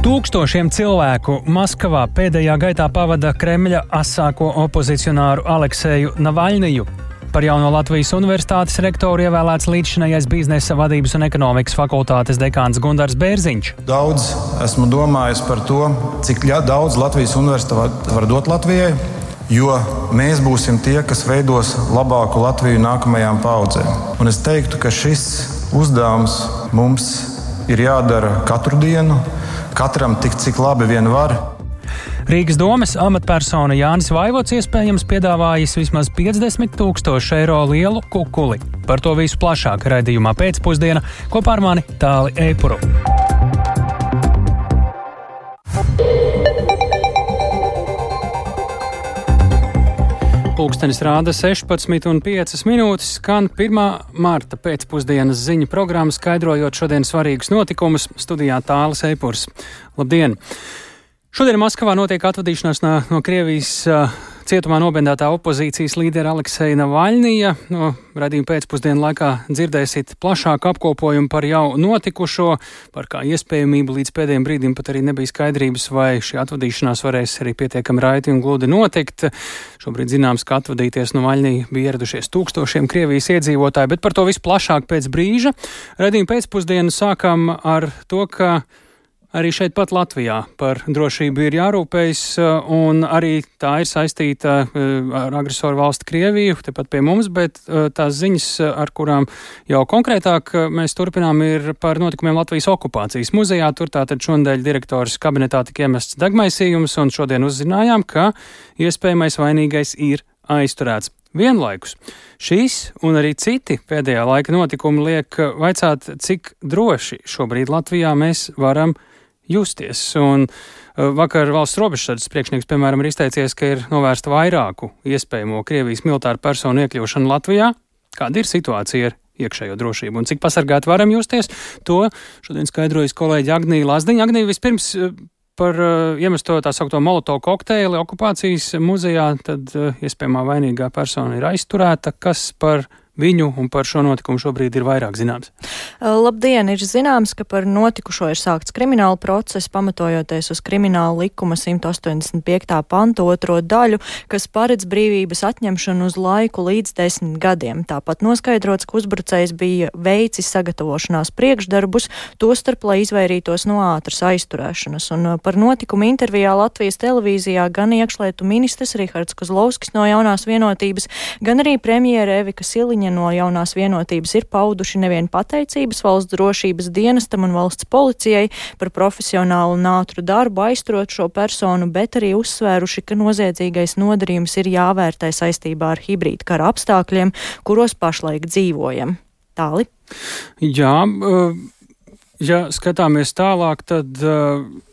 Tūkstošiem cilvēku Maskavā pēdējā gaitā pavada Kremļa asāko opozicionāru Alekseju Navaļniju. Par jauno Latvijas Universitātes rektoru ievēlēts līdzšinējais biznesa vadības un ekonomikas fakultātes dekāns Gundars Bērziņš. Daudz esmu domājis par to, cik daudz Latvijas universitāte var dot Latvijai, jo mēs būsim tie, kas veidos labāku Latviju nākamajām paudzēm. Un es teiktu, ka šis uzdevums mums ir jādara katru dienu katram tik, cik labi vien var. Rīgas domas amatpersona Jānis Vaivots iespējams piedāvājis vismaz 50 tūkstošu eiro lielu kukuli. Par to visu plašāk raidījumā pēcpusdienā kopā ar mani Tāli Eipuru. Pūkstens rāda 16,5 minūtes, skan 1. marta pēcpusdienas ziņu programma, skaidrojot šodienas svarīgus notikumus. Studijā Tāles Eipurs. Labdien! Šodien Maskavā notiek atvadīšanās no, Krievijas uh, Cietumā nobendētā opozīcijas līdera Alekseja Navaļnija. No radījuma pēcpusdienu laikā dzirdēsiet plašāku apkopojumu par jau notikušo, par kā iespējamību līdz pēdējiem brīdim pat arī nebija skaidrības, vai šī atvadīšanās varēs arī pietiekami raiti un gludi notikt. Šobrīd zināms, ka atvadīties no Vaļnija bija ieradušies tūkstošiem Krievijas iedzīvotāju, bet par to visu plašāk pēc brīža. Radījuma pēcpusdienu sākam ar to, ka Arī šeit pat Latvijā par drošību ir jārūpējas, uh, un arī tā ir saistīta uh, ar agresoru valsti Krieviju, tepat pie mums, bet uh, tās ziņas, ar kurām jau konkrētāk mēs turpinām, ir par notikumiem Latvijas okupācijas muzejā. Tur tātad šonadēļ direktors kabinetā tika iemests degmaisījums, un šodien uzzinājām, ka iespējamais vainīgais ir aizturēts. Vienlaikus šīs un arī citi pēdējā laika notikumi liek vaicāt, cik droši šobrīd Latvijā mēs varam justies. Un uh, vakar valsts robežsardzes priekšnieks, piemēram, ir izteicies, ka ir novērsta vairāku iespējamo Krievijas militāru personu iekļūšanu Latvijā. Kāda ir situācija ar iekšējo drošību un cik pasargāti varam justies? To šodien skaidrojas kolēģi Agnija Lazdiņa. Agnija vispirms uh, par uh, iemesto tā saukto molotovu kokteili okupācijas muzejā, tad uh, iespējamā vainīgā persona ir aizturēta. Kas par viņu un par šo notikumu šobrīd ir vairāk zināms? Labdien! Ir zināms, ka par notikušo ir sākts krimināla process, pamatojoties uz krimināla likuma 185. pantu otro daļu, kas paredz brīvības atņemšanu uz laiku līdz desmit gadiem. Tāpat noskaidrots, ka uzbrucējs bija veicis sagatavošanās priekšdarbus, tostarp, lai izvairītos no ātras aizturēšanas. Un par notikumu intervijā Latvijas televīzijā gan iekšlietu ministrs Rihards Kozlovskis no jaunās vienotības, gan arī premjera Evika Siliņa no jaunās vienotības ir pauduši nevien pateicības valsts drošības dienestam un valsts policijai par profesionālu un ātru darbu aizturot šo personu, bet arī uzsvēruši, ka noziedzīgais nodarījums ir jāvērtē saistībā ar hibrīd kara apstākļiem, kuros pašlaik dzīvojam. Tāli? Jā, ja skatāmies tālāk, tad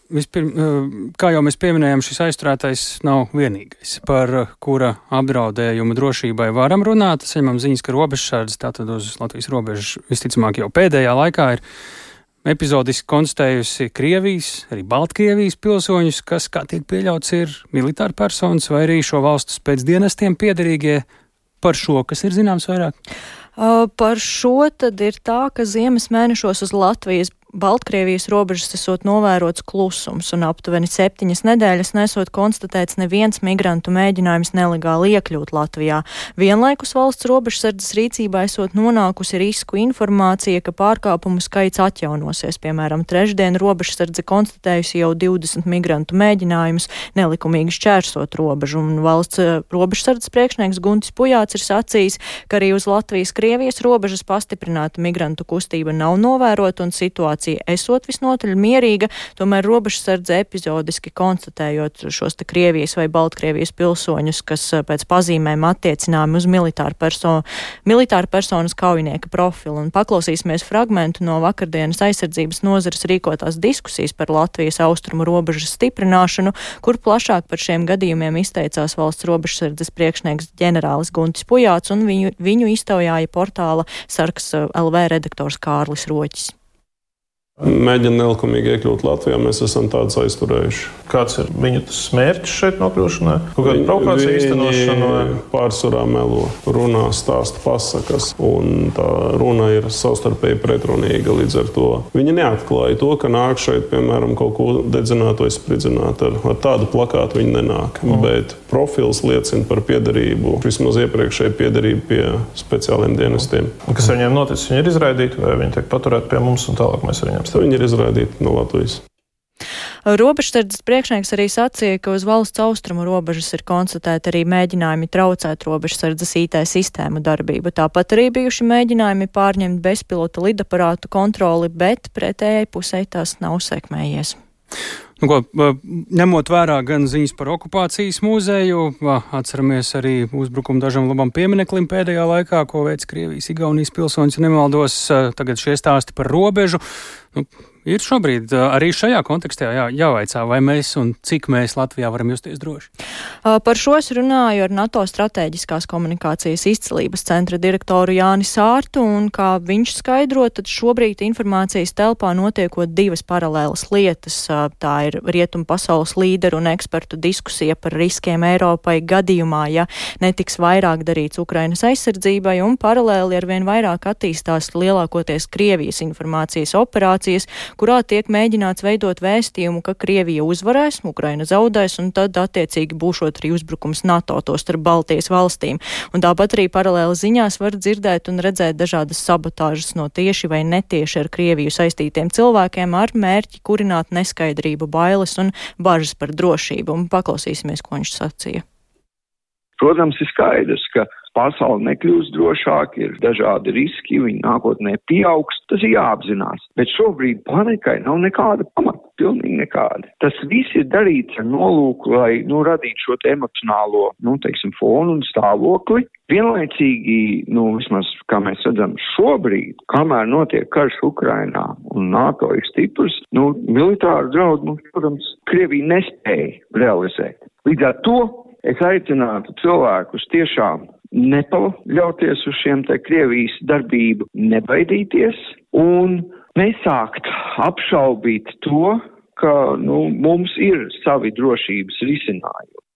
Vispirms, eh, kā jau mēs pieminējām, šis aizturētais nav vienīgais, par eh, kura apdraudējumu drošībai varam runāt. Saņemam ziņas, ka robežsardze tātad uz Latvijas robežas visticamāk jau pēdējā laikā ir epizodiski konstatējusi Krievijas, arī Baltkrievijas pilsoņus, kas, kā tiek pieļauts, ir militāri personas vai arī šo valstu spēcdienestiem piederīgie par šo, kas ir zināms vairāk. Uh, par šo tad ir tā, ka ziemas mēnešos uz Latvijas Baltkrievijas robežas esot novērots klusums, un aptuveni septiņas nedēļas nesot konstatēts neviens migrantu mēģinājums nelegāli iekļūt Latvijā. Vienlaikus valsts robežsardzes rīcībā esot nonākusi risku informācija, ka pārkāpumu skaits atjaunosies. Piemēram, trešdien robežsardze konstatējusi jau 20 migrantu mēģinājumus nelikumīgi šķērsot robežu, un valsts eh, robežsardzes priekšnieks Guntis Pujāts ir sacījis, ka arī uz Latvijas-Krievijas robežas pastiprināta migrantu kustība nav novērota un situācija situācija esot visnotaļ mierīga, tomēr robežsardze epizodiski konstatējot šos te Krievijas vai Baltkrievijas pilsoņus, kas eh, pēc pazīmēm attiecināmi uz militāru, perso militāru personas kaujinieka profilu. Un paklausīsimies fragmentu no vakardienas aizsardzības nozares rīkotās diskusijas par Latvijas austrumu robežas stiprināšanu, kur plašāk par šiem gadījumiem izteicās valsts robežsardzes priekšnieks ģenerālis Guntis Pujāts un viņu, viņu iztaujāja portāla Sarks eh, LV redaktors Kārlis Roķis. Mēģina nelikumīgi iekļūt Latvijā. Mēs esam tādus aizturējuši. Kāds ir viņu mērķis šeit nokļūšanai? Kāda provokācija īstenošana? Pārsvarā melo, runā, stāsta pasakas, un tā runa ir savstarpēji pretrunīga. Līdz ar to viņi neatklāja to, ka nāk šeit, piemēram, kaut ko dedzināt vai spridzināt. Ar, ar tādu plakātu viņi nenāk. Mm. Bet profils liecina par piedarību, vismaz iepriekšēju piedarību pie speciāliem dienestiem. Un kas ar viņiem noticis? Viņi ir izraidīti vai viņi tiek paturēti pie mums un tālāk mēs ar viņiem strādājam? Viņi ir izraidīti no Latvijas. Robežsardzes priekšnieks arī sacīja, ka uz valsts austrumu robežas ir konstatēti arī mēģinājumi traucēt robežsardzes IT sistēmu darbību. Tāpat arī bijuši mēģinājumi pārņemt bezpilota lidaparātu kontroli, bet pretējai pusē tas nav sekmējies. Nu, ko, ņemot vērā gan ziņas par okupācijas muzeju, atceramies arī uzbrukumu dažam labam piemineklim pēdējā laikā, ko veids Krievijas, Igaunijas pilsoņus, nemaldos, tagad šie stāsti par robežu. Nu, Ir šobrīd arī šajā kontekstā jā, jāvaicā, vai mēs un cik mēs Latvijā varam justies droši. Par šo es runāju ar NATO strateģiskās komunikācijas izcelības centra direktoru Jāni Sārtu, un kā viņš skaidro, tad šobrīd informācijas telpā notiekot divas paralēlas lietas. Tā ir rietumu pasaules līderu un ekspertu diskusija par riskiem Eiropai gadījumā, ja netiks vairāk darīts Ukrainas aizsardzībai, un paralēli ar vien vairāk attīstās lielākoties Krievijas informācijas operācijas, kurā tiek mēģināts veidot vēstījumu, ka Krievija uzvarēs, Ukraina zaudēs, un tad attiecīgi būšot arī uzbrukums NATO to starp Baltijas valstīm. Un tāpat arī paralēli ziņās var dzirdēt un redzēt dažādas sabotāžas no tieši vai netieši ar Krieviju saistītiem cilvēkiem ar mērķi kurināt neskaidrību, bailes un bažas par drošību. Un paklausīsimies, ko viņš sacīja. Protams, ir skaidrs, ka pasaule nekļūst drošāk, ir dažādi riski, viņi nākotnē pieaugs, tas ir jāapzinās. Bet šobrīd panikai nav nekāda pamata, pilnīgi nekāda. Tas viss ir darīts ar nolūku, lai, nu, radītu šo te emocionālo, nu, teiksim, fonu un stāvokli. Vienlaicīgi, nu, vismaz, kā mēs redzam šobrīd, kamēr notiek karš Ukrainā un NATO ir stiprs, nu, militāru draudu, nu, protams, Krievija nespēja realizēt. Līdz ar to es aicinātu cilvēkus tiešām nepaļauties uz šiem te Krievijas darbību, nebaidīties un nesākt apšaubīt to, ka nu, mums ir savi drošības risinājumi.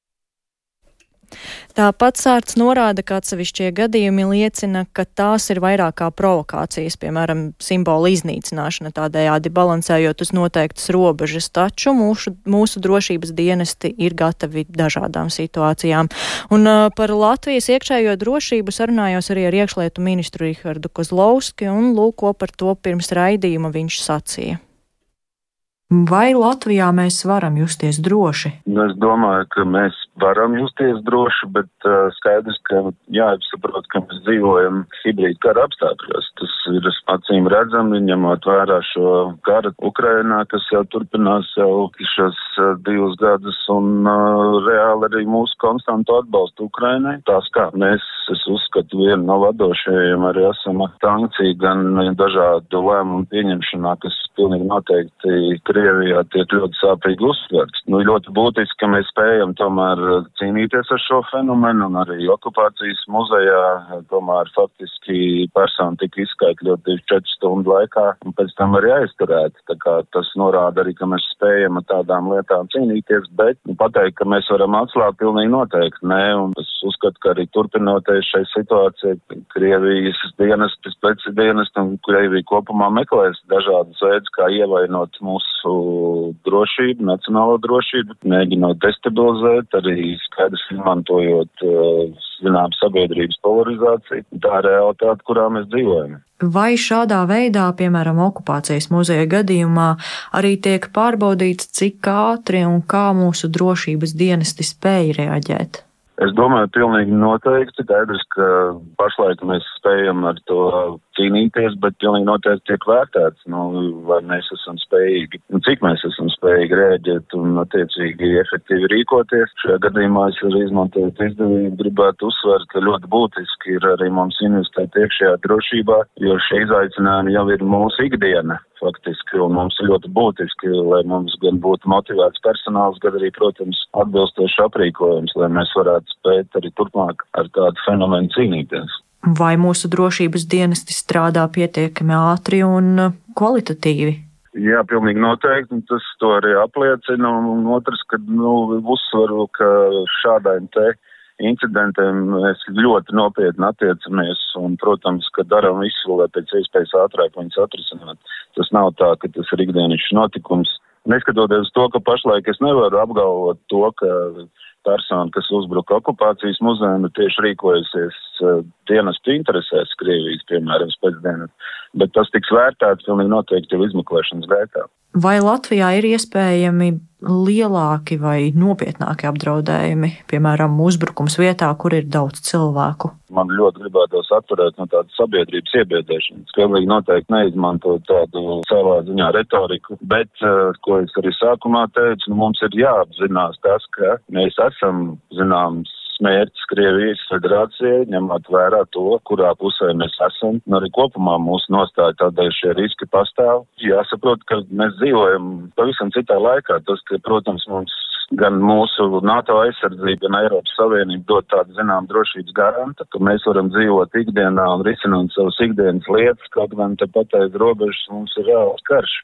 Tāpat Sārts norāda, ka atsevišķie gadījumi liecina, ka tās ir vairāk kā provokācijas, piemēram, simbolu iznīcināšana, tādējādi balansējot uz noteiktas robežas, taču mūsu, mūsu drošības dienesti ir gatavi dažādām situācijām. Un uh, par Latvijas iekšējo drošību sarunājos arī ar iekšlietu ministru Rihardu Kozlovski, un lūk, ko par to pirms raidījuma viņš sacīja. Vai Latvijā mēs varam justies droši? Es domāju, ka mēs varam justies droši, bet uh, skaidrs, ka jāsaprot, ka mēs dzīvojam hibrīda kara apstākļos. Tas ir acīm redzami, ņemot vērā šo karu Ukrainā, kas jau turpinās jau šos uh, divus gadus un uh, reāli arī mūsu konstantu atbalstu Ukrainai. Tās kā mēs, es uzskatu, viena no vadošajiem arī esam sankciju gan dažādu lēmumu pieņemšanā, kas pilnīgi noteikti Krievijā tiek ļoti sāpīgi uztverts. Nu, ļoti būtiski, ka mēs spējam tomēr cīnīties ar šo fenomenu un arī okupācijas muzejā tomēr faktiski persona tika izskaitļot 24 stundu laikā un pēc tam arī aizturēt. Tā kā tas norāda arī, ka mēs spējam ar tādām lietām cīnīties, bet nu, pateikt, ka mēs varam atslābt pilnīgi noteikti nē, un es uzskatu, ka arī turpinoties šai situācijai, Krievijas dienestis, speci dienestis un Krievija kopumā meklēs dažādas veidus, kā ievainot mūsu drošību, nacionālo drošību, mēģinot destabilizēt, arī skaidrs izmantojot, eh, zinām, sabiedrības polarizāciju. Tā ir realitāte, kurā mēs dzīvojam. Vai šādā veidā, piemēram, okupācijas muzeja gadījumā, arī tiek pārbaudīts, cik ātri un kā mūsu drošības dienesti spēja reaģēt? Es domāju, pilnīgi noteikti. Skaidrs, ka pašlaik mēs spējam ar to cīnīties, bet pilnīgi noteikti tiek vērtēts, nu, vai mēs esam spējīgi, nu, cik mēs esam spējīgi rēģēt un attiecīgi efektīvi rīkoties. Šajā gadījumā es arī izmantojot izdevību gribētu uzsvērt, ka ļoti būtiski ir arī mums investēt iekšējā drošībā, jo šie izaicinājumi jau ir mūsu ikdiena faktiski, un mums ir ļoti būtiski, lai mums gan būtu motivēts personāls, gan arī, protams, atbilstoši aprīkojums, lai mēs varētu spēt arī turpmāk ar tādu fenomenu cīnīties. Vai mūsu drošības dienesti strādā pietiekami ātri un kvalitatīvi? Jā, pilnīgi noteikti, un tas to arī apliecina, un otrs, ka, nu, uzsvaru, ka šādiem te incidentiem mēs ļoti nopietni attiecamies, un, protams, ka darām visu, lai pēc iespējas ātrāk viņus atrisināt. Tas nav tā, ka tas ir ikdienišs notikums. Neskatoties to, ka pašlaik es nevaru apgalvot to, ka persona, kas uzbruka okupācijas muzejam, ir tieši rīkojusies uh, dienestu interesēs Krievijas, piemēram, pēcdienas, bet tas tiks vērtēts pilnīgi noteikti jau izmeklēšanas gaitā. Vai Latvijā ir iespējami lielāki vai nopietnāki apdraudējumi, piemēram, uzbrukums vietā, kur ir daudz cilvēku? Man ļoti gribētos atturēt no tādas sabiedrības iebiedēšanas. Pilnīgi noteikti neizmantot tādu savā ziņā retoriku, bet, uh, ko es arī sākumā teicu, nu, mums ir jāapzinās tas, ka mēs esam zināms mērķis Krievijas federācijai, ņemot vērā to, kurā pusē mēs esam, un arī kopumā mūsu nostāja tādēļ šie riski pastāv. Jāsaprot, ka mēs dzīvojam pavisam citā laikā. Tas, ka, protams, mums gan mūsu NATO aizsardzība, gan Eiropas Savienība dod tādu zinām drošības garantu, ka mēs varam dzīvot ikdienā un risināt savas ikdienas lietas, kaut gan te pateiz robežas mums ir reāls karš.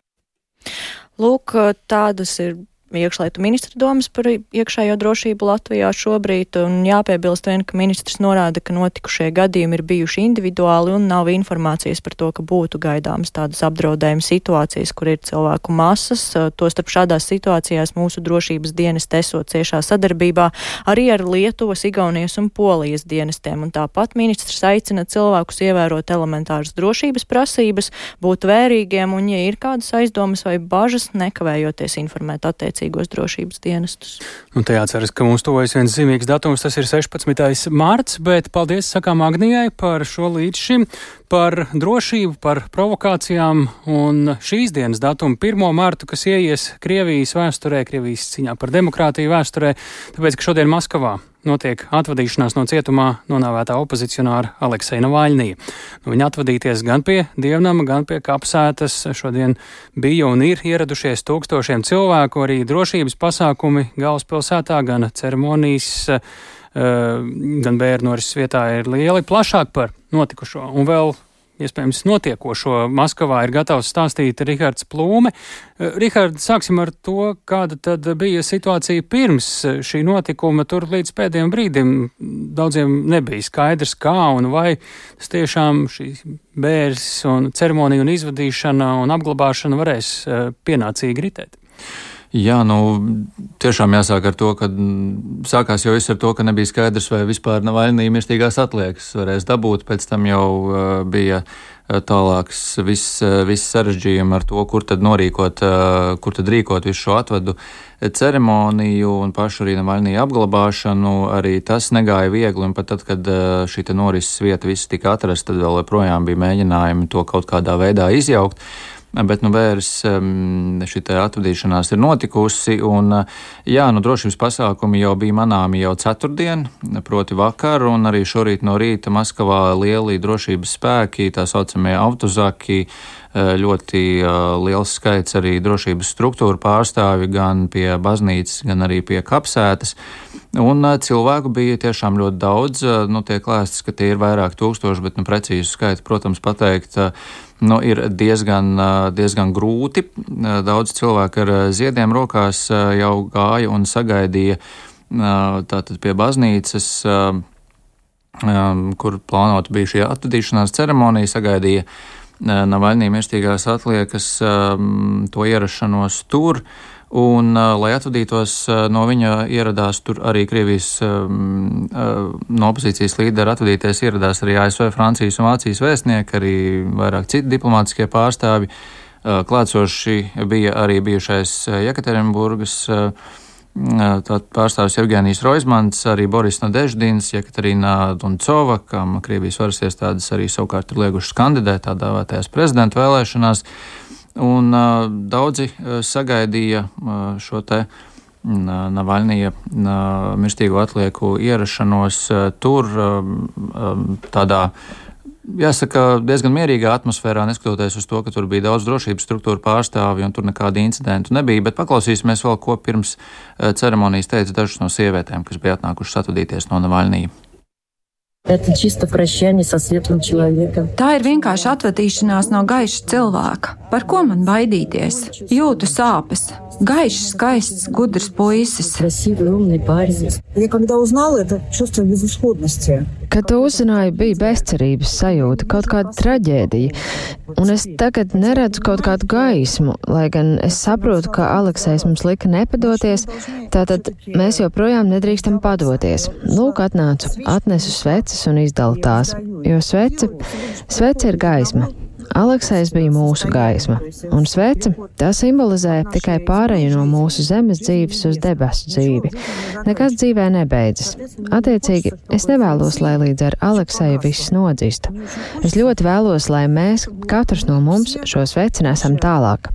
Lūk, tādas ir iekšlietu ministra domas par iekšējo drošību Latvijā šobrīd, un jāpiebilst vien, ka ministrs norāda, ka notikušie gadījumi ir bijuši individuāli un nav informācijas par to, ka būtu gaidāmas tādas apdraudējuma situācijas, kur ir cilvēku masas. Tostarp šādās situācijās mūsu drošības dienas esot ciešā sadarbībā arī ar Lietuvas, Igaunijas un Polijas dienestiem, un tāpat ministrs aicina cilvēkus ievērot elementāras drošības prasības, būt vērīgiem, un, ja ir kādas aizdomas vai bažas, nekavējoties informēt attiecībā attiecīgos drošības dienestus. Un te jāceras, ka mums tuvojas viens zīmīgs datums, tas ir 16. mārts, bet paldies sakām Agnijai par šo līdz šim, par drošību, par provokācijām un šīs dienas datumu 1. mārtu, kas ieies Krievijas vēsturē, Krievijas ciņā par demokrātiju vēsturē, tāpēc, ka šodien Maskavā notiek atvadīšanās no cietumā nonāvētā opozicionāra Alekseja Navaļnija. Nu, viņa atvadīties gan pie dievnama, gan pie kapsētas. Šodien bija un ir ieradušies tūkstošiem cilvēku, arī drošības pasākumi galvaspilsētā, gan ceremonijas, eh, gan bērnu norises vietā ir lieli, plašāk par notikušo. Un vēl iespējams notiekošo Maskavā ir gatavs stāstīt Rihards Plūme. Eh, Rihards, sāksim ar to, kāda tad bija situācija pirms šī notikuma. Tur līdz pēdējiem brīdim daudziem nebija skaidrs, kā un vai tas tiešām šī bērs un ceremonija un izvadīšana un apglabāšana varēs eh, pienācīgi ritēt. Jā, nu, tiešām jāsāk ar to, ka sākās jau viss ar to, ka nebija skaidrs, vai vispār Navaļnī mirstīgās atliekas varēs dabūt. Pēc tam jau uh, bija tālāks viss, viss sarežģījumi ar to, kur tad norīkot, uh, kur tad rīkot visu šo atvadu ceremoniju un pašu arī Navaļnī apglabāšanu. Arī tas negāja viegli, un pat tad, kad uh, šī norises vieta viss tika atrasta, tad vēl joprojām bija mēģinājumi to kaut kādā veidā izjaukt bet nu, vērs šī atvadīšanās ir notikusi. Un, jā, nu, drošības pasākumi jau bija manāmi jau ceturtdien, proti vakar, un arī šorīt no rīta Maskavā lieli drošības spēki, tā saucamie autozaki, ļoti liels skaits arī drošības struktūra pārstāvi gan pie baznīcas, gan arī pie kapsētas. Un cilvēku bija tiešām ļoti daudz. Nu, tiek lēsts, ka tie ir vairāk tūkstoši, bet nu, precīzu skaitu, protams, pateikt nu, ir diezgan, diezgan grūti. Daudz cilvēku ar ziediem rokās jau gāja un sagaidīja tātad pie baznīcas, kur plānota bija šī atvadīšanās ceremonija, sagaidīja Navaļnī mirstīgās atliekas to ierašanos tur. Un, lai atvadītos no viņa, ieradās tur arī Krievijas no opozīcijas līdera atvadīties, ieradās arī ASV, Francijas un Vācijas vēstnieki, arī vairāk citi diplomātiskie pārstāvi. Klātsoši bija arī bijušais Jekaterinburgas pārstāvis Evgenijs Roizmans, arī Boris Nadeždins, Jekaterina Duncova, kam Krievijas varas iestādes arī savukārt ir liegušas kandidēt tādā vētajās prezidenta vēlēšanās. Un daudzi sagaidīja šo te Navaļnija mirstīgo atlieku ierašanos tur tādā. Jāsaka, diezgan mierīgā atmosfērā, neskatoties uz to, ka tur bija daudz drošības struktūra pārstāvju un tur nekāda incidentu nebija. Bet paklausīsimies vēl, ko pirms ceremonijas teica dažas no sievietēm, kas bija atnākušas atvadīties no Navaļnija. Tā ir vienkārši atvadīšanās no gaiša cilvēka. Par ko man baidīties? Jūtu sāpes. Gaišs, skaists, gudrs puisis. Kad to uzzināju, bija bezcerības sajūta, kaut kāda traģēdija. Un es tagad neredzu kaut kādu gaismu, lai gan es saprotu, ka Aleksējs mums lika nepadoties, tātad mēs joprojām nedrīkstam padoties. Lūk, atnācu, atnesu sveces un izdalu tās, jo svece, svece ir gaisma. Aleksējs bija mūsu gaisma, un svece tā simbolizē tikai pāreju no mūsu zemes dzīves uz debesu dzīvi. Nekas dzīvē nebeidzas. Attiecīgi, es nevēlos, lai līdz ar Aleksēju viss nodzīst. Es ļoti vēlos, lai mēs, katrs no mums, šo sveci nesam tālāk.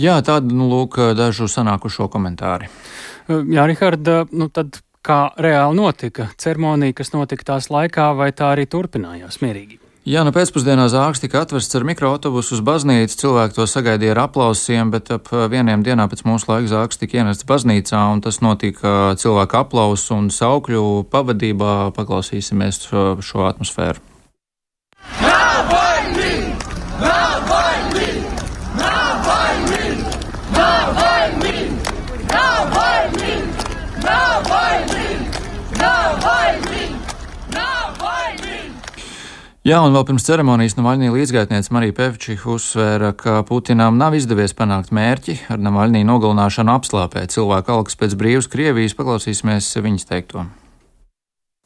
Jā, tādi nu, lūk, dažu sanākušo komentāri. Jā, Riharda, nu tad kā reāli notika ceremonija, kas notika tās laikā, vai tā arī turpinājās mierīgi? Jā, nu pēcpusdienā zāks tika atvests ar mikroautobusu uz baznīcu. Cilvēki to sagaidīja ar aplausiem, bet ap vieniem dienā pēc mūsu laika zāks tika ienests baznīcā, un tas notika cilvēku aplausu un saukļu pavadībā. Paklausīsimies šo atmosfēru. Nav baidī! Nav! Jā, un vēl pirms ceremonijas Navaļnī līdzgaitniece Marija Pevčiha uzsvēra, ka Putinam nav izdevies panākt mērķi ar Navaļnī nogalināšanu apslāpēt cilvēku algas pēc brīvas Krievijas. Paklausīsimies viņas teikto.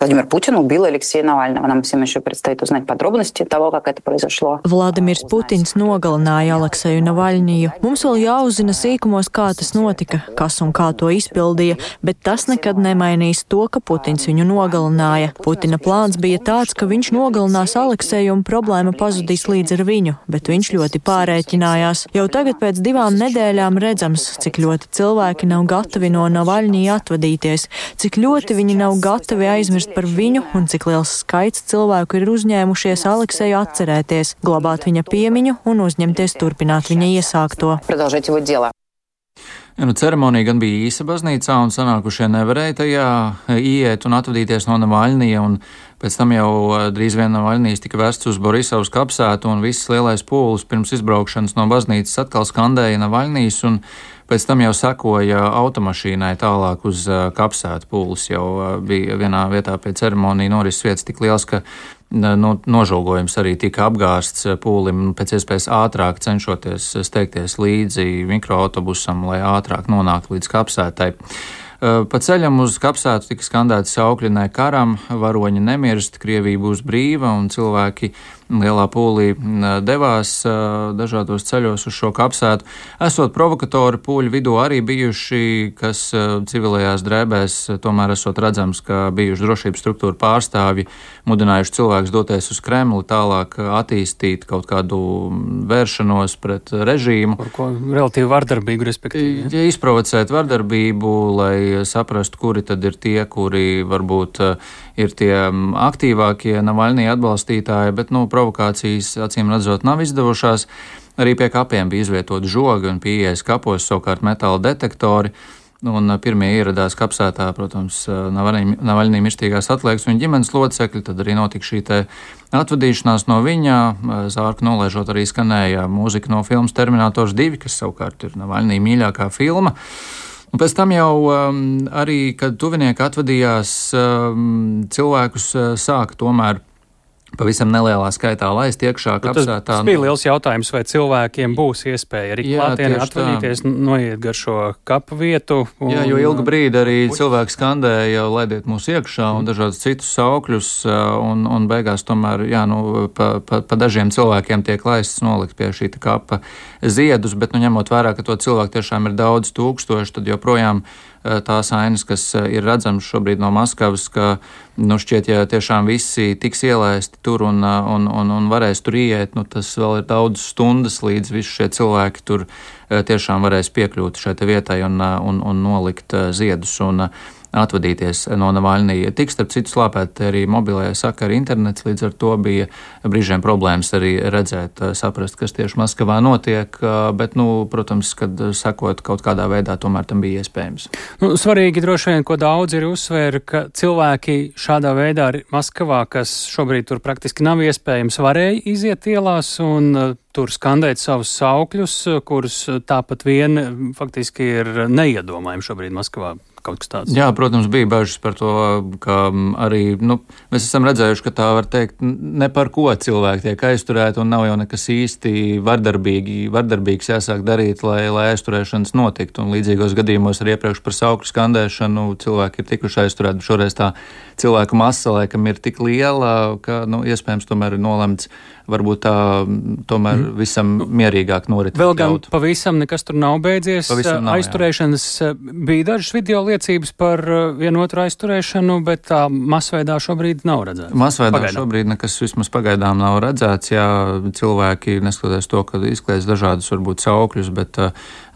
Владимир Путин убил Алексея Навального. Нам всем еще предстоит узнать подробности того, как это произошло. Vladimirs Putins nogalināja Alekseju Navaļniju. Mums vēl jāuzzina sīkumos, kā tas notika, kas un kā to izpildīja, bet tas nekad nemainīs to, ka Putins viņu nogalināja. Putina plāns bija tāds, ka viņš nogalinās Alekseju un problēma pazudīs līdz ar viņu, bet viņš ļoti pārēķinājās. Jau tagad pēc divām nedēļām redzams, cik ļoti cilvēki nav gatavi no Navaļnija atvadīties, cik ļoti viņi nav gatavi aizmirst aizmirst par viņu un cik liels skaits cilvēku ir uzņēmušies Alekseju atcerēties, glabāt viņa piemiņu un uzņemties turpināt viņa iesākto. Ja, nu, ceremonija gan bija īsa baznīcā, un sanākušie nevarēja tajā iet un atvadīties no Navaļnija, un pēc tam jau drīz vien Navaļnijas tika vests uz Borisovas kapsētu, un viss lielais pūlis pirms izbraukšanas no baznīcas atkal skandēja Navaļnijas, un Pēc tam jau sekoja automašīnai tālāk uz kapsētu pūles. Jau bija vienā vietā pie ceremonija norises vietas tik liels, ka no, nožogojums arī tika apgāsts pūlim pēc iespējas ātrāk cenšoties steigties līdzi mikroautobusam, lai ātrāk nonāktu līdz kapsētai. Pa ceļam uz kapsētu tika skandēts saukļinē karam, varoņi nemirst, Krievija būs brīva un cilvēki lielā pūlī devās dažādos ceļos uz šo kapsētu. Esot provokatori pūļu vidū arī bijuši, kas civilajās drēbēs tomēr esot redzams, ka bijuši drošības struktūra pārstāvji, mudinājuši cilvēkus doties uz Kremli, tālāk attīstīt kaut kādu vēršanos pret režīmu. Par ko relatīvi vardarbīgu, respektīvi. Ja izprovocēt vardarbību, lai saprastu, kuri tad ir tie, kuri varbūt ir tie aktīvākie Navaļnī atbalstītāji, bet, nu, provokācijas acīm redzot nav izdevušās. Arī pie kapiem bija izvietoti žogi un pieejas kapos savukārt metāla detektori. Un pirmie ieradās kapsētā, protams, Navaļnī mirstīgās atliekas viņa ģimenes locekļi, tad arī notika šī atvadīšanās no viņa. Zārka nolaižot arī skanēja mūzika no filmas Terminators 2, kas savukārt ir Navaļnī mīļākā filma. Un pēc tam jau um, arī, kad tuvinieki atvadījās, um, cilvēkus uh, sāka tomēr pavisam nelielā skaitā laist iekšā kapsētā. Tas bija liels jautājums, vai cilvēkiem būs iespēja arī klātienē atvadīties, noiet gar šo kapu vietu. Un... Jā, jo ilgu brīdi arī cilvēki skandēja, laidiet mūs iekšā un dažādus citus saukļus, un, un beigās tomēr, jā, nu, pa, pa, pa dažiem cilvēkiem tiek laists nolikt pie šī kapa ziedus, bet, nu, ņemot vērā, ka to cilvēku tiešām ir daudz tūkstoši, tad joprojām tās ainas, kas eh, ir redzamas šobrīd no Maskavas, ka, nu, šķiet, ja tiešām visi tiks ielaisti tur un, eh, un, un, un varēs tur iet, nu, tas vēl ir daudz stundas, līdz visi šie cilvēki tur tiešām varēs piekļūt šai vietai un, un, un nolikt ziedus. Un, atvadīties no Navaļnija. Tik starp citu slāpēt arī mobilajā sakara internets, līdz ar to bija brīžiem problēmas arī redzēt, saprast, kas tieši Maskavā notiek, bet, nu, protams, kad sekot kaut kādā veidā, tomēr tam bija iespējams. Nu, svarīgi droši vien, ko daudz ir uzsvēra, ka cilvēki šādā veidā Maskavā, kas šobrīd tur praktiski nav iespējams, varēja iziet ielās un uh, tur skandēt savus saukļus, kurus tāpat vien faktiski ir neiedomājami šobrīd Maskavā kaut kas tāds. Jā, protams, bija bažas par to, ka arī nu, mēs esam redzējuši, ka tā var teikt, ne par ko cilvēki tiek aizturēti, un nav jau nekas īsti vardarbīgi, vardarbīgs jāsāk darīt, lai, lai aizturēšanas notiktu. Un līdzīgos gadījumos arī iepriekš par saukļu skandēšanu cilvēki ir tikuši aizturēti. Šoreiz tā cilvēku masa laikam ir tik liela, ka nu, iespējams tomēr ir nolemts varbūt tā tomēr mm. visam mierīgāk norit. Vēl gan pavisam nekas tur nav beidzies. Pavisam nav, Aizturēšanas jā. bija dažas video liecības par vienotru aizturēšanu, bet tā masveidā šobrīd nav redzēts. Masveidā pagaidām. šobrīd nekas vismaz pagaidām nav redzēts. Jā, cilvēki, neskatoties to, ka izkliedz dažādus varbūt saukļus, bet,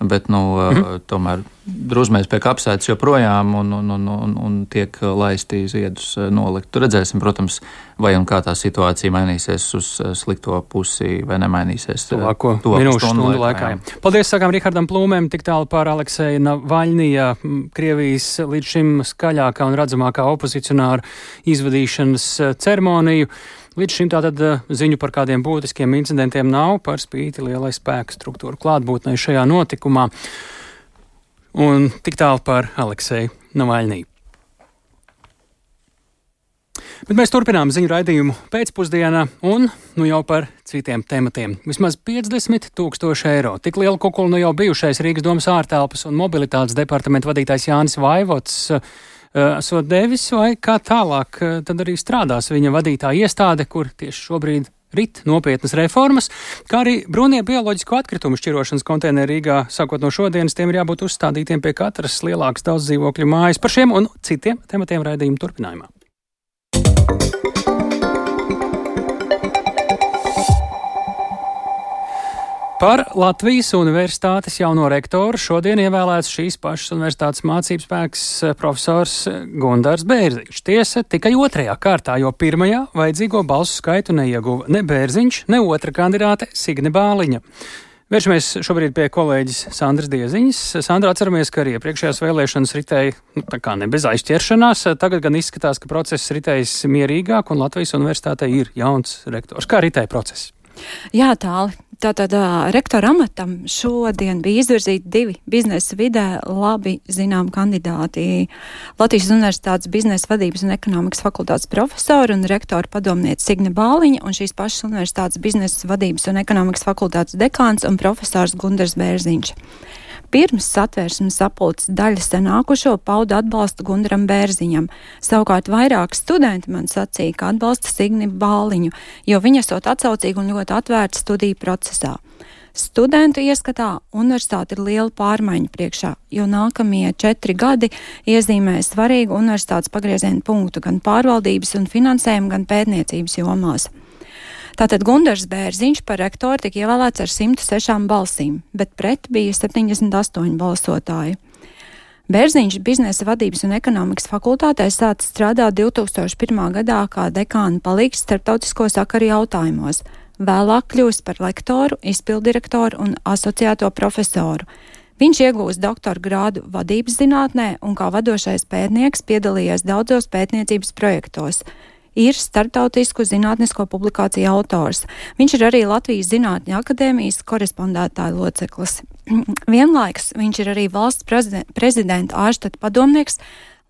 bet nu, mm. tomēr drusmēs pie kapsētas joprojām un, un, un, un, un tiek laisti ziedus nolikt. Tur redzēsim, protams, vai un kā tā situācija mainīsies uz slikto pusi vai nemainīsies. Tuvāko minūšu stundu laikā. laikā. Paldies, sakām Rihardam Plūmēm, tik tālu par Alekseju Navaļnija, Krievijas līdz šim skaļākā un redzamākā opozicionāra izvadīšanas ceremoniju. Līdz šim tātad ziņu par kādiem būtiskiem incidentiem nav par spīti lielai spēku struktūru klātbūtnei šajā notikumā. Un tik tālu par Aleksēju Navaļnī. Bet mēs turpinām ziņu raidījumu pēcpusdienā un nu jau par citiem tematiem. Vismaz 50 tūkstoši eiro. Tik lielu kukulu nu jau bijušais Rīgas domas ārtelpas un mobilitātes departamenta vadītājs Jānis Vaivots uh, esot devis, vai kā tālāk uh, tad arī strādās viņa vadītā iestāde, kur tieši šobrīd rit nopietnas reformas, kā arī brūnie bioloģisko atkritumu šķirošanas konteineru Rīgā. Sākot no šodienas, tiem ir jābūt uzstādītiem pie katras lielākas daudz dzīvokļu mājas. Par šiem un citiem tematiem raidījuma turpinājumā. Par Latvijas Universitātes jauno rektoru šodien ievēlēts šīs pašas universitātes mācības spēks eh, profesors Gundars Bērziņš. Tiesa tikai otrajā kārtā, jo pirmajā vajadzīgo balsu skaitu neieguva ne Bērziņš, ne otra kandidāte Signe Bāliņa. Vēršamies šobrīd pie kolēģis Sandras Dieziņas. Sandra, atceramies, ka arī iepriekšējās vēlēšanas ritēja nu, tā kā ne bez aizķeršanās. Tagad gan izskatās, ka process ritējas mierīgāk un Latvijas universitātei ir jauns rektors. Kā ritēja process? Jā, tāli. Tātad rektora amatam šodien bija izvirzīti divi biznesa vidē labi zinām kandidāti. Latvijas Universitātes biznesa vadības un ekonomikas fakultātes profesori un rektora padomniece Signe Bāliņa un šīs pašas Universitātes biznesa vadības un ekonomikas fakultātes dekāns un profesors Gundars Bērziņš. Pirms satvērsmes sapulces daļa sanākušo pauda atbalstu Gundaram Bērziņam. Savukārt vairāk studenti man sacīja, ka atbalsta Signi Bāliņu, jo viņa esot atsaucīga un ļoti atvērta studiju procesā. Studentu ieskatā universitāte ir liela pārmaiņa priekšā, jo nākamie četri gadi iezīmē svarīgu universitātes pagrieziena punktu gan pārvaldības un finansējuma, gan pētniecības jomās. Tātad Gundars Bērziņš par rektoru tika ievēlēts ar 106 balsīm, bet pret bija 78 balsotāji. Bērziņš biznesa vadības un ekonomikas fakultātē sācis strādāt 2001. gadā kā dekāna palīgs starptautisko sakaru jautājumos. Vēlāk kļūst par lektoru, izpildirektoru un asociēto profesoru. Viņš iegūst doktora grādu vadības zinātnē un kā vadošais pētnieks piedalījies daudzos pētniecības projektos ir starptautisku zinātnisko publikāciju autors. Viņš ir arī Latvijas Zinātņu akadēmijas korespondētāja loceklis. Vienlaiks viņš ir arī valsts prezidenta ārštata padomnieks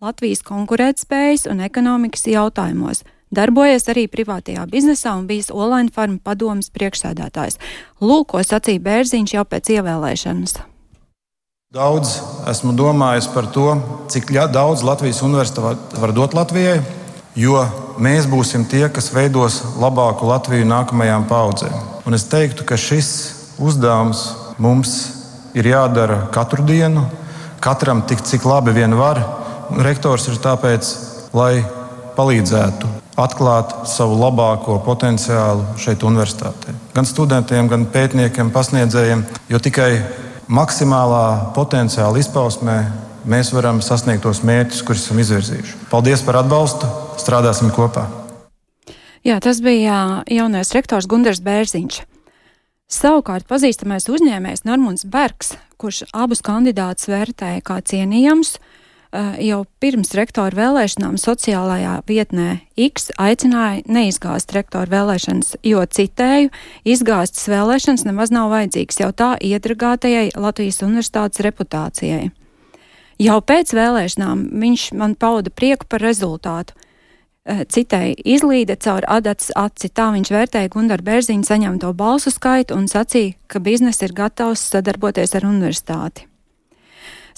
Latvijas konkurētspējas un ekonomikas jautājumos. Darbojies arī privātajā biznesā un bijis Olaina farma padomas priekšsēdētājs. Lūk, ko sacīja Bērziņš jau pēc ievēlēšanas. Daudz esmu domājis par to, cik daudz Latvijas universitāte var dot Latvijai, jo mēs būsim tie, kas veidos labāku Latviju nākamajām paudzēm. Un es teiktu, ka šis uzdevums mums ir jādara katru dienu, katram tik, cik labi vien var. Rektors ir tāpēc, lai palīdzētu atklāt savu labāko potenciālu šeit, universitātē. Gan studentiem, gan pētniekiem, pasniedzējiem, jo tikai maksimālā potenciāla izpausmē mēs varam sasniegt tos mērķus, kurus esam izvirzījuši. Paldies par atbalstu! Strādāsim kopā! Jā, tas bija jaunais rektors Gunārs Bērziņš. Savukārt pazīstamais uzņēmējs Normons Bergs, kurš abus kandidātus vērtēja kā cienījams, eh, jau pirms rektora vēlēšanām sociālajā vietnē X aicināja neizgāzt rektora vēlēšanas, jo, citēju, izgāztas vēlēšanas nemaz nav vajadzīgas jau tā iedragātajai Latvijas universitātes reputācijai. Jau pēc vēlēšanām viņš man pauda prieku par rezultātu Eh, citai izlīda caur adatas aci. Tā viņš vērtēja Gunāra Bērziņa saņemto balsu skaitu un sacīja, ka biznesa ir gatavs sadarboties ar universitāti.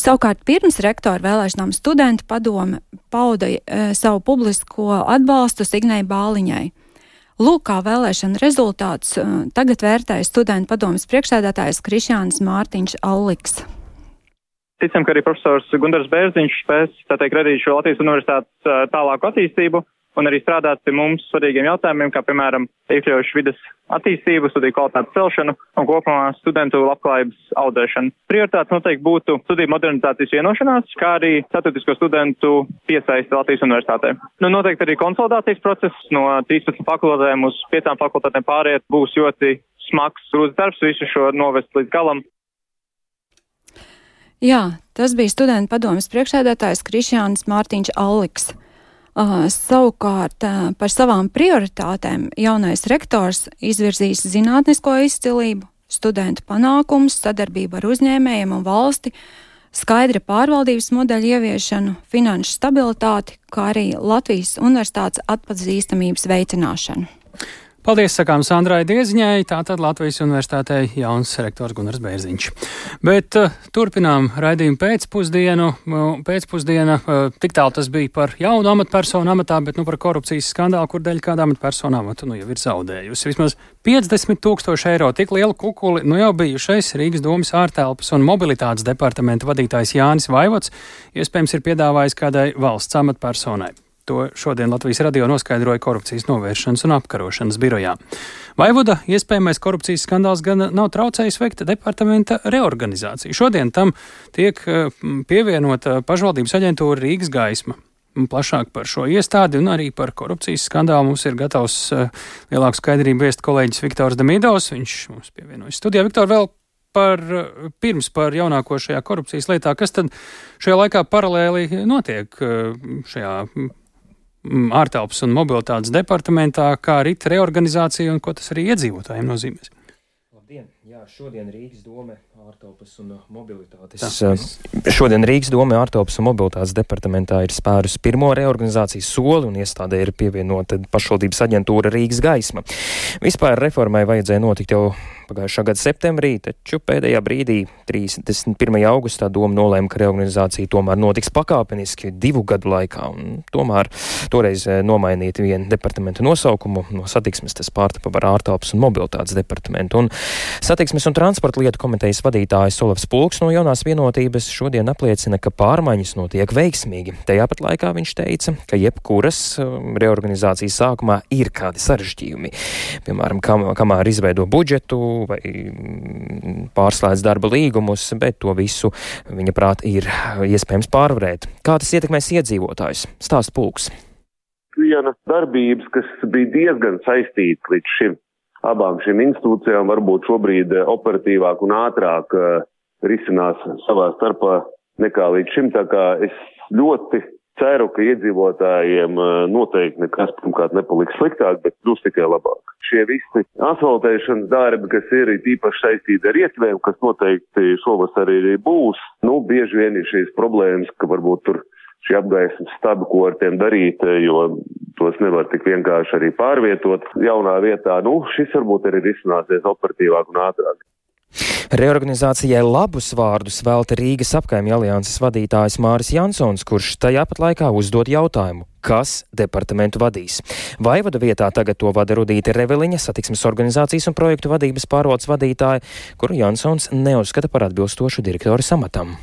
Savukārt pirms rektora vēlēšanām studentu padome pauda e, savu publisko atbalstu Signai Bāliņai. Lūk, kā vēlēšana rezultāts e, tagad vērtēja studentu padomas priekšsēdētājs Krišjāns Mārtiņš Alliks. Ticam, ka arī profesors Gunārs Bērziņš spēs, tā teikt, radīt šo Latvijas universitātes tālāku attīstību un arī strādāt pie mums svarīgiem jautājumiem, kā piemēram iekļaujuši vidas attīstību, studiju kvalitātes celšanu un kopumā studentu labklājības audēšanu. Prioritātes noteikti būtu studiju modernizācijas vienošanās, kā arī starptautisko studentu piesaisti Latvijas universitātē. Nu, noteikti arī konsolidācijas process no 13 fakultātēm uz 5 fakultātēm pāriet būs ļoti smags, grūts darbs, visu šo novest līdz galam. Jā, tas bija studentu padomas priekšsēdētājs Krišjāns Mārtiņš Alliks. Uh, savukārt uh, par savām prioritātēm jaunais rektors izvirzīs zinātnisko izcilību, studentu panākumus, sadarbību ar uzņēmējiem un valsti, skaidra pārvaldības modeļa ieviešanu, finanšu stabilitāti, kā arī Latvijas universitātes atpazīstamības veicināšanu. Paldies, sakām Sandrai Dieziņai, tātad Latvijas universitātei jauns rektors Gunars Bērziņš. Bet uh, turpinām raidījumu pēcpusdienu. Uh, pēcpusdiena, uh, tik tālu tas bija par jaunu amatpersonu amatā, bet nu par korupcijas skandālu, kur dēļ kāda amatpersona amatu nu jau ir zaudējusi. Vismaz 50 tūkstoši eiro tik lielu kukuli nu jau bijušais Rīgas domas ārtelpas un mobilitātes departamenta vadītājs Jānis Vaivots iespējams ir piedāvājis kādai valsts amatpersonai. To šodien Latvijas radio noskaidroja korupcijas novēršanas un apkarošanas birojā. Vaivoda iespējamais korupcijas skandāls gan nav traucējis veikt departamenta reorganizāciju. Šodien tam tiek eh, pievienota pašvaldības aģentūra Rīgas gaisma. Plašāk par šo iestādi un arī par korupcijas skandālu mums ir gatavs uh, lielāku skaidrību viest kolēģis Viktors Damīdovs. Viņš mums pievienojas studijā. Viktor, vēl par, eh, pirms par jaunāko šajā korupcijas lietā. Kas tad šajā laikā paralēli notiek šajā ārtelpas un mobilitātes departamentā, kā rīt reorganizācija un ko tas arī iedzīvotājiem nozīmēs. Labdien! Jā, šodien Rīgas doma ārtelpas un mobilitātes. Tā. Šodien Rīgas doma ārtelpas un mobilitātes departamentā ir spērus pirmo reorganizācijas soli un iestādē ir pievienota pašvaldības aģentūra Rīgas gaisma. Vispār reformai vajadzēja notikt jau pagājušā gada septembrī, taču pēdējā brīdī, 31. augustā, doma nolēma, ka reorganizācija tomēr notiks pakāpeniski divu gadu laikā. Tomēr toreiz eh, nomainīt vienu departamentu nosaukumu no satiksmes, tas pārtapa par ārtelpas un mobilitātes departamentu. Un satiksmes un transporta lietu komitejas vadītājs Olavs Pulks no jaunās vienotības šodien apliecina, ka pārmaiņas notiek veiksmīgi. Tajā pat laikā viņš teica, ka jebkuras um, reorganizācijas sākumā ir kādi sarežģījumi. Piemēram, kam, kamēr izveido budžetu, vai mm, pārslēdz darba līgumus, bet to visu, viņa prāt, ir iespējams pārvarēt. Kā tas ietekmēs iedzīvotājus? Stāst pulks. Viena darbības, kas bija diezgan saistīta līdz šim abām šīm institūcijām, varbūt šobrīd operatīvāk un ātrāk uh, risinās savā starpā nekā līdz šim. Tā kā es ļoti ceru, ka iedzīvotājiem eh, noteikti nekas pirmkārt nepaliks sliktāk, bet būs tikai labāk. Šie visi asfaltēšanas darbi, kas ir īpaši saistīti ar ietvēm, kas noteikti šovasar arī būs, nu, bieži vien ir šīs problēmas, ka varbūt tur šī apgaismas stabi, ko ar tiem darīt, eh, jo tos nevar tik vienkārši arī pārvietot jaunā vietā. Nu, šis varbūt arī risināsies operatīvāk un ātrāk. Reorganizācijai labus vārdus velta Rīgas apkaimja alianses vadītājs Māris Jansons, kurš tajā pat laikā uzdod jautājumu, kas departamentu vadīs. Vaivada vietā tagad to vada Rudīte Reveliņa, satiksmes organizācijas un projektu vadības pārvaldes vadītāja, kuru Jansons neuzskata par atbilstošu direktoru samatam.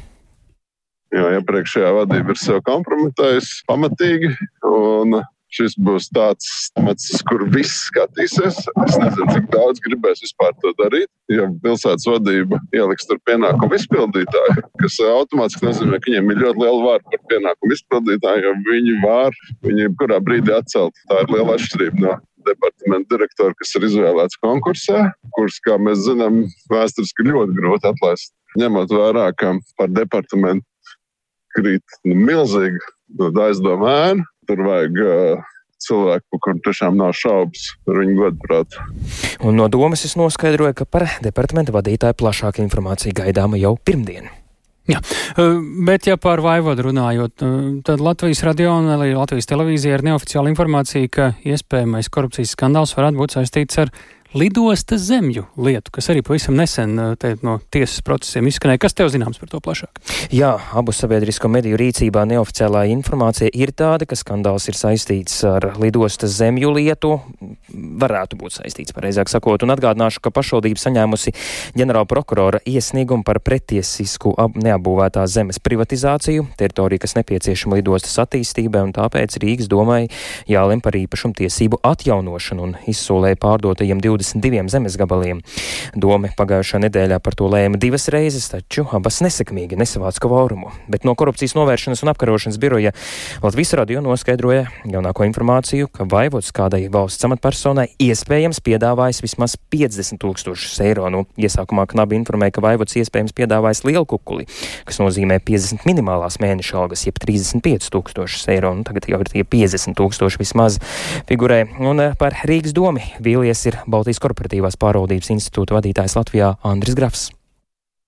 Jo iepriekšējā vadība ir sev kompromitējusi pamatīgi, un šis būs tāds temats, kur viss skatīsies. Es nezinu, cik daudz gribēs vispār to darīt. Jo pilsētas vadība ieliks tur pienākumu izpildītāju, kas automātiski nozīmē, ka viņiem ir ļoti liela vara par pienākumu izpildītāju, jo viņi var viņu jebkurā brīdī atcelt. Tā ir liela atšķirība no departamenta direktora, kas ir izvēlēts konkursā, kurus, kā mēs zinām, vēsturiski ļoti grūti atlaist. Ņemot vērā, ka par departamentu krīt nu, milzīgi no aizdomā ēna, tur vajag uh, cilvēku, par kuriem tiešām nav šaubas par viņu godprātu. Un no domas es noskaidroju, ka par departamenta vadītāju plašāka informācija gaidāma jau pirmdien. Jā, bet ja par vaivodu runājot, tad Latvijas radio un arī Latvijas televīzija ir neoficiāla informācija, ka iespējamais korupcijas skandāls varētu būt saistīts ar lidostas zemju lietu, kas arī pavisam nesen eh, te, no tiesas procesiem izskanēja. Kas tev zināms par to plašāk? Jā, abu sabiedrisko mediju rīcībā neoficiālā informācija ir tāda, ka skandāls ir saistīts ar lidostas zemju lietu. Varētu būt saistīts, pareizāk sakot, un atgādināšu, ka pašvaldība saņēmusi ģenerāla prokurora iesniegumu par pretiesisku neapbūvētās zemes privatizāciju, teritoriju, kas nepieciešama lidostas attīstībai, un tāpēc Rīgas domai jālem par īpašumtiesību atjaunošanu un izsolēja pārdotajiem 20 22 zemes gabaliem. Doma pagājušā nedēļā par to lēma divas reizes, taču abas nesekmīgi nesavāca kvorumu. Bet no korupcijas novēršanas un apkarošanas biroja Latvijas radio noskaidroja jaunāko informāciju, ka vaivots kādai valsts amatpersonai iespējams piedāvājis vismaz 50 tūkstošus eiro. Nu, iesākumā knabi informēja, ka vaivots iespējams piedāvājis lielu kukuli, kas nozīmē 50 minimālās mēneša algas, jeb 35 tūkstošus eiro. Nu, tagad jau ir tie 50 tūkstoši vismaz figurē. Un eh, par Rīgas domu vīlies ir Baltijas. Baltijas korporatīvās pārvaldības institūta vadītājs Latvijā Andris Grafs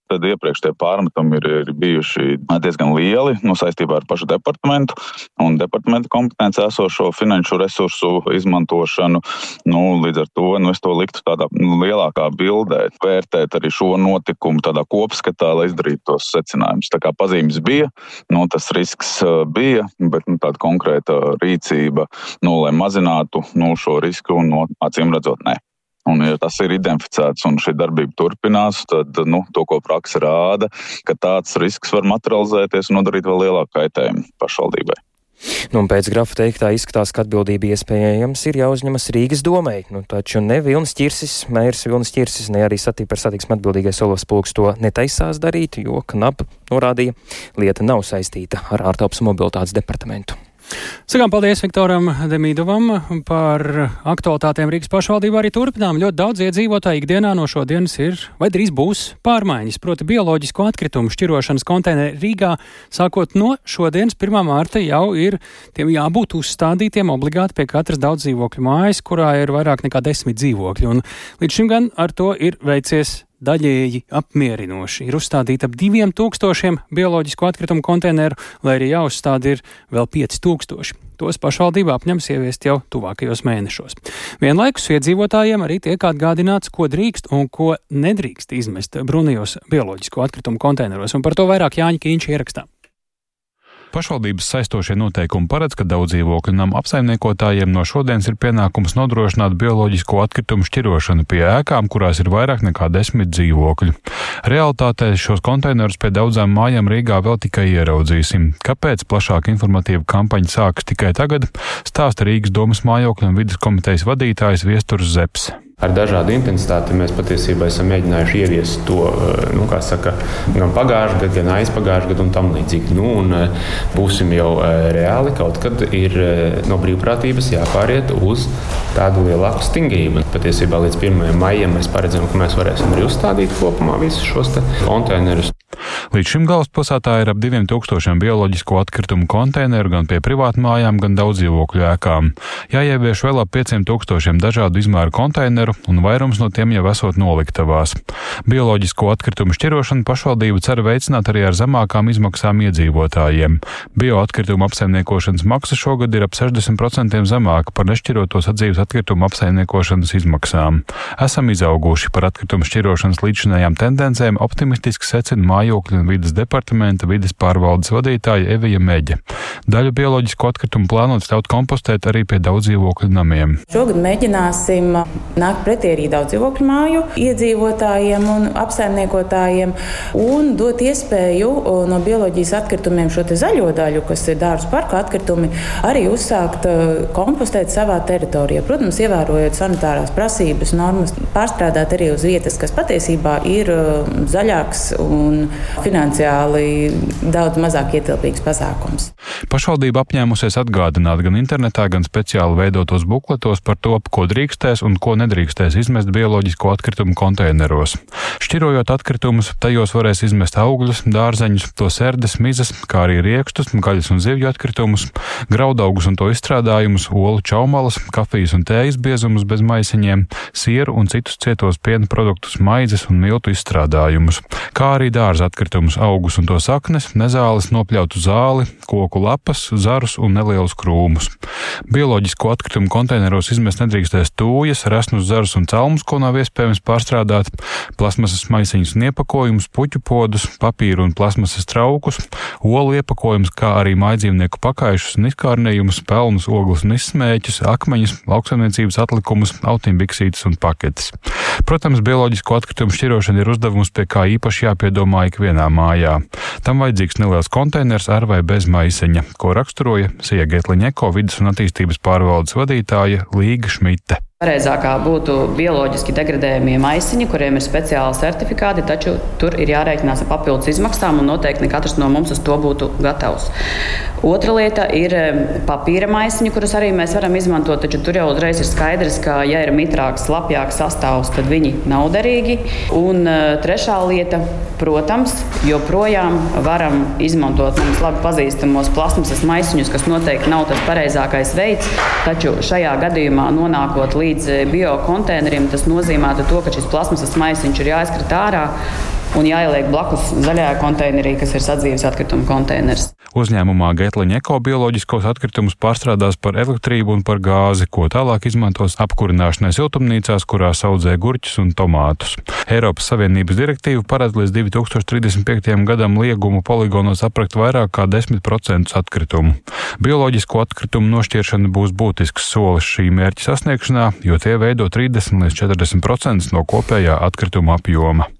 tad iepriekš tie pārmetumi ir, ir bijuši diezgan lieli nu, saistībā ar pašu departamentu un departamenta kompetenci esošo finanšu resursu izmantošanu. Nu, līdz ar to nu, es to liktu tādā nu, lielākā bildē, vērtēt arī šo notikumu tādā kopskatā, lai izdarītu tos secinājumus. Tā kā pazīmes bija, nu, tas risks uh, bija, bet nu, tāda konkrēta rīcība, nu, lai mazinātu nu, šo risku, un no acīm redzot, nē. Un, ja tas ir identificēts un šī darbība turpinās, tad nu, to, ko praksa rāda, ka tāds risks var materializēties un nodarīt vēl lielāku kaitējumu pašvaldībai. Nu, pēc grafa teiktā izskatās, ka atbildība iespējams ir jāuzņemas Rīgas domai. Nu, taču ne Vilnis Čirsis, mērs Vilnis Čirsis, ne arī satī par satiksmu atbildīgais Olovs Pulks to netaisās darīt, jo KNAP norādīja, lieta nav saistīta ar ārtelpas mobilitātes departamentu. Sakām paldies Viktoram Demīdovam par aktualitātēm Rīgas pašvaldībā. Arī turpinām ļoti daudz iedzīvotāji ikdienā no šodienas ir vai drīz būs pārmaiņas, proti bioloģisko atkritumu šķirošanas konteineri Rīgā. Sākot no šodienas 1. mārta jau ir tiem jābūt uzstādītiem obligāti pie katras daudz dzīvokļu mājas, kurā ir vairāk nekā desmit dzīvokļi. Un līdz šim gan ar to ir veicies daļēji apmierinoši. Ir uzstādīta ap diviem tūkstošiem bioloģisko atkritumu konteineru, lai arī jāuzstāda ir vēl 5000. Tos pašvaldība apņems ieviest jau tuvākajos mēnešos. Vienlaikus iedzīvotājiem arī tiek atgādināts, ko drīkst un ko nedrīkst izmest brunajos bioloģisko atkritumu konteineros, un par to vairāk Jāņa Kīņš ierakstā. Pašvaldības saistošie noteikumi paredz, ka daudz dzīvokļu namu apsaimniekotājiem no šodienas ir pienākums nodrošināt bioloģisko atkritumu šķirošanu pie ēkām, kurās ir vairāk nekā desmit dzīvokļu. Realtātē šos konteinerus pie daudzām mājām Rīgā vēl tikai ieraudzīsim. Kāpēc plašāka informatīva kampaņa sākas tikai tagad, stāsta Rīgas domas mājokļu un vidas komitejas vadītājs Viesturs Zeps. Ar dažādu intensitāti mēs patiesībā esam mēģinājuši ieviest to eh, nu, saka, gan pagājušā gada, gan aizpagājušā gada un tam līdzīgi. Nu, un, eh, būsim jau eh, reāli, kaut kad ir no brīvprātības jāpāriet uz tādu lielāku stingrību. Patiesībā līdz 1. maijam mēs paredzam, ka mēs varēsim arī uzstādīt kopumā visus šos konteinerus. Līdz šim galvaspilsētā ir ap 2000 bioloģisko atkritumu konteineru gan pie privātmājām, gan daudzdzīvokļu ēkām. Jāievieš vēl ap 5000 dažādu izmēru konteineru, un vairums no tiem jau esot noliktavās. Bioloģisko atkritumu šķirošanu pašvaldība cer veicināt arī ar zemākām izmaksām iedzīvotājiem. Bioatkritumu apsaimniekošanas maksa šogad ir ap 60% zemāka par nešķirotos atzīves atkritumu apsaimniekošanas izmaksām. Esam izauguši par atkritumu šķirošanas līdzinājām tendencēm, optimistiski secina mājokļu atzina vidas departamenta vidas pārvaldes vadītāja Evija Meģe. Daļu bioloģisko atkritumu plānots ļaut kompostēt arī pie daudz dzīvokļu namiem. Šogad mēģināsim nākt pretī arī daudz dzīvokļu māju iedzīvotājiem un apsaimniekotājiem un dot iespēju no bioloģijas atkritumiem šo zaļo daļu, kas ir dārza parka atkritumi, arī uzsākt kompostēt savā teritorijā. Protams, ievērojot sanitārās prasības, normas, pārstrādāt arī uz vietas, kas patiesībā ir zaļāks un finansiāli daudz mazāk ietilpīgs pasākums. Pašvaldība apņēmusies atgādināt gan internetā, gan speciāli veidotos bukletos par to, ko drīkstēs un ko nedrīkstēs izmest bioloģisko atkritumu konteineros. Šķirojot atkritumus, tajos varēs izmest augļus, dārzeņus, to sērdes, mizas, kā arī riekstus, gaļas un zivju atkritumus, graudaugus un to izstrādājumus, olu čaumalas, kafijas un tējas biezumus bez maisiņiem, sieru un citus cietos piena produktus, maizes un miltu izstrādājumus, kā arī dārza atkritumus, augus un to saknes, nezāles, nopļautu zāli, koku lapas, zarus un nelielus krūmus. Bioloģisko atkritumu konteineros izmest nedrīkstēs tūjas, resnus zarus un celmus, ko nav iespējams pārstrādāt, plasmasas maisiņus un iepakojumus, puķu podus, papīru un plasmasas traukus, olu iepakojumus, kā arī mājdzīvnieku pakaišus un izkārnējumus, pelnus, ogles un izsmēķus, akmeņus, lauksaimniecības atlikumus, autimbiksītes un paketes. Protams, bioloģisko atkritumu šķirošana ir uzdevums, pie kā īpaši jāpiedomā ikvienā mājā. Tam vajadzīgs neliels konteiners ar vai bez maisiņa, ko raksturoja Siegetliņa eko vidas un attīstības pārvaldes vadītāja Līga Šmite. Pareizākā būtu bioloģiski degradējumie maisiņi, kuriem ir speciāli certifikāti, taču tur ir jārēķinās ar papildus izmaksām, un noteikti ne katrs no mums uz to būtu gatavs. Otra lieta ir papīra maisiņi, kurus arī mēs varam izmantot, taču tur jau uzreiz ir skaidrs, ka, ja ir mitrāks, lapjāks sastāvs, tad viņi nav derīgi. Un trešā lieta, protams, joprojām varam izmantot mums labi pazīstamos plasmasas maisiņus, kas noteikti nav tas pareizākais veids, taču šajā gadījumā nonākot līdz līdz eh, biokonteineriem, tas nozīmētu to, ka šis plasmasas maisiņš ir jāizkrīt ārā un jāieliek blakus zaļajā konteinerī, kas ir sadzīves atkrituma konteiners. Uzņēmumā Getliņa ekobioloģiskos atkritumus pārstrādās par elektrību un par gāzi, ko tālāk izmantos apkurināšanai siltumnīcās, kurās audzē gurķus un tomātus. Eiropas Savienības direktīva paredz līdz 2035. gadam liegumu poligonos aprakt vairāk kā 10% atkritumu. Bioloģisko atkritumu nošķiršana būs būtisks solis šī mērķa sasniegšanā, jo tie veido 30 līdz 40% no kopējā atkrituma apjoma.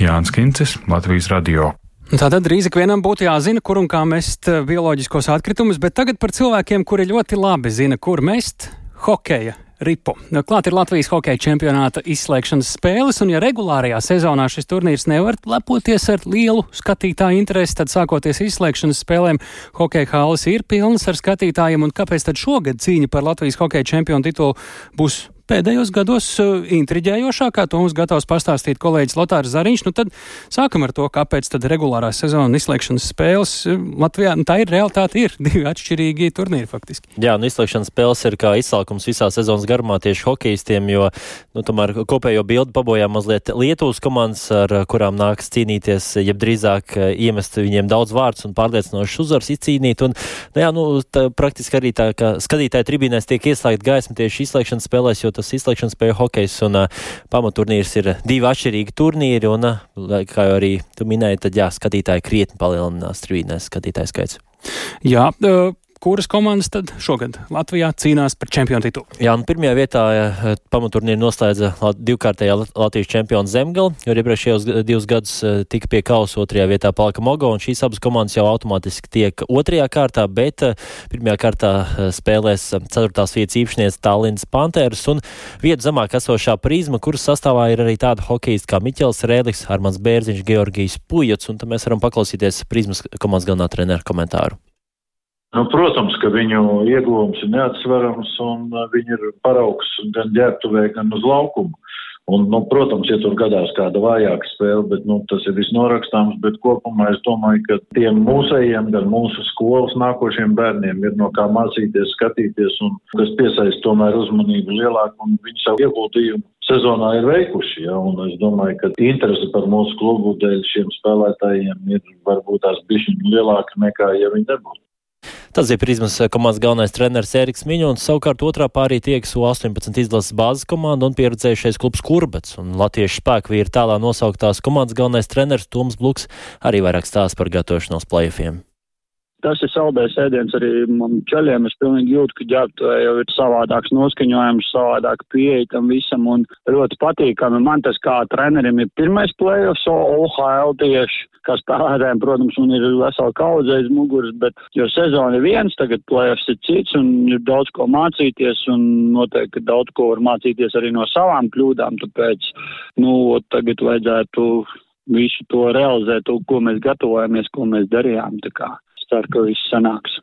Jānis Kincis, Latvijas Radio. Tātad drīz ikvienam būtu jāzina, kur un kā mest eh, bioloģiskos atkritumus, bet tagad par cilvēkiem, kuri ļoti labi zina, kur mest hokeja ripu. Klāt ir Latvijas hokeja čempionāta izslēgšanas spēles, un ja regulārajā sezonā šis turnīrs nevar lepoties ar lielu skatītāju interesi, tad sākoties izslēgšanas spēlēm hokeja hāles ir pilnas ar skatītājiem, un kāpēc tad šogad cīņa par Latvijas hokeja čempionu titulu būs pēdējos gados uh, intriģējošākā. To mums gatavs pastāstīt kolēģis Lotārs Zariņš. Nu tad sākam ar to, kāpēc tad regulārā sezona izslēgšanas spēles uh, Latvijā, nu, tā ir realitāte, ir divi atšķirīgi turnīri faktiski. Jā, un izslēgšanas spēles ir kā izsalkums visā sezonas garumā tieši hokeistiem, jo, nu, tomēr kopējo bildi pabojā mazliet Lietuvas komandas, ar kurām nāks cīnīties, jeb drīzāk uh, iemest viņiem daudz vārdus un pārliecinošs uzvars izcīnīt. Un, nu, jā, nu, tā, praktiski arī tā, ka skatītāju tribīnēs tiek ieslēgta gaisma tieši izslēgšanas spēlēs, jo tas izslēgšanas spēļu hokejs un uh, pamaturnīrs ir divi atšķirīgi turnīri, un, uh, kā jau arī tu minēji, tad jā, skatītāji krietni palielinās trīnēs skatītāju skaits. Jā, uh, kuras komandas tad šogad Latvijā cīnās par čempionu titulu? Jā, nu pirmajā vietā pamaturnīru noslēdza divkārtējā Latvijas čempiona Zemgala, jo iepriekšējos divus gadus eh, tika pie kausa, otrajā vietā palika Mogo, un šīs abas komandas jau automātiski tiek otrajā kārtā, bet eh, pirmajā kārtā eh, spēlēs ceturtās vietas īpašnieks Tallinas Panteras un vietu zemāk esošā prizma, kuras sastāvā ir arī tāda hokejisti kā Miķels Rēlis, Armans Bērziņš, Georgijs Pujots, un tad mēs varam paklausīties prizmas komandas galvenā trenera komentāru. Nu, protams, ka viņu ieguvums ir neatsverams un uh, viņi ir paraugs gan ģērbtuvē, gan uz laukumu. Un, nu, protams, ja tur gadās kāda vājāka spēle, bet nu, tas ir visnorakstāms, bet kopumā es domāju, ka tiem mūsējiem, gan mūsu skolas nākošiem bērniem ir no kā mācīties, skatīties un kas piesaist tomēr uzmanību lielāku un viņi savu ieguldījumu sezonā ir veikuši. Ja, es domāju, ka interese par mūsu klubu dēļ šiem spēlētājiem ir varbūt tās bišķiņi lielāka nekā, ja viņi nebūtu. Tas ir prizmas komandas galvenais treneris Eriks Miņons, savukārt otrā pārī tiekas U18 izlases bāzes komanda un pieredzējušais klubs Kurbats. Un latviešu spēku vīri tālā nosauktās komandas galvenais treneris Toms Bluks arī vairāk stāsta par gatavošanos plēfiem tas ir saldējs ēdiens arī man ceļiem. Es pilnīgi jūtu, ka ģērbtuvē jau ir savādāks noskaņojums, savādāk pieeja tam visam un ļoti patīkami. Man tas kā trenerim ir pirmais plējoffs OHL tieši, kā spēlētājiem, protams, un ir vesela kaudze aiz muguras, bet jo sezona ir viens, tagad plējoffs ir cits un ir daudz ko mācīties un noteikti daudz ko var mācīties arī no savām kļūdām, tāpēc, nu, tagad vajadzētu visu to realizēt, to, ko mēs gatavojamies, ko mēs darījām. Tā kā ceru, ka viss sanāks.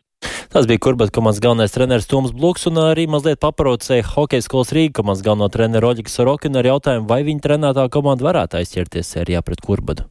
Tas bija Kurbata komandas galvenais treneris Toms Bluks un arī mazliet paprocēja hokeja skolas Rīga komandas galveno treneru Oļiku Sorokinu ar jautājumu, vai viņa trenētā komanda varētu aizķerties sērijā pret Kurbadu.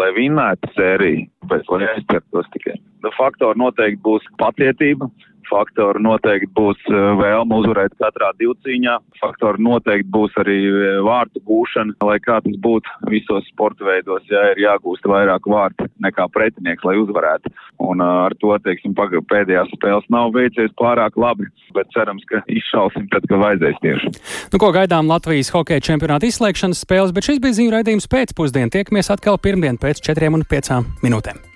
Lai vinnētu sēriju, bet lai aizķertos tikai. Nu, faktori noteikti būs pacietība, faktori noteikti būs eh, vēlme uzvarēt katrā divcīņā. Faktori noteikti būs arī eh, vārtu gūšana, lai kā tas būtu visos sporta veidos, ja ir jāgūst vairāk vārtu nekā pretinieks, lai uzvarētu. Un uh, ar to, teiksim, pēdējās spēles nav veicies pārāk labi, bet cerams, ka izšausim tad, kad vajadzēs tieši. Nu, ko gaidām Latvijas hokeja čempionāta izslēgšanas spēles, bet šis bija ziņu raidījums pēcpusdien. Tiekamies atkal pirmdien pēc četriem un piecām minūtēm.